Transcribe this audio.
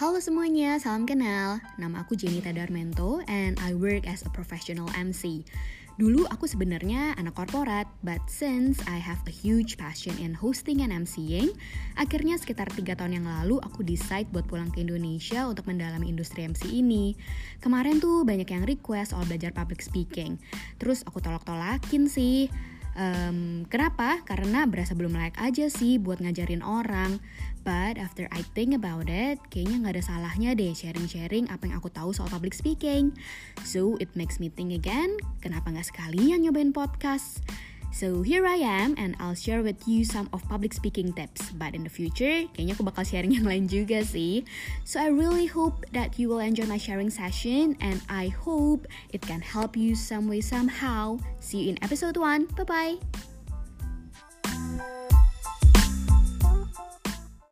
Halo semuanya, salam kenal. Nama aku Jenita Darmento and I work as a professional MC. Dulu aku sebenarnya anak korporat, but since I have a huge passion in hosting and MCing, akhirnya sekitar tiga tahun yang lalu aku decide buat pulang ke Indonesia untuk mendalami industri MC ini. Kemarin tuh banyak yang request soal belajar public speaking, terus aku tolak-tolakin sih. Um, kenapa? Karena berasa belum layak aja sih buat ngajarin orang. But after I think about it, kayaknya nggak ada salahnya deh sharing-sharing apa yang aku tahu soal public speaking. So it makes me think again, kenapa nggak sekalian nyobain podcast? So here I am and I'll share with you some of public speaking tips. But in the future, kayaknya aku bakal sharing yang lain juga sih. So I really hope that you will enjoy my sharing session and I hope it can help you some way somehow. See you in episode 1. Bye bye.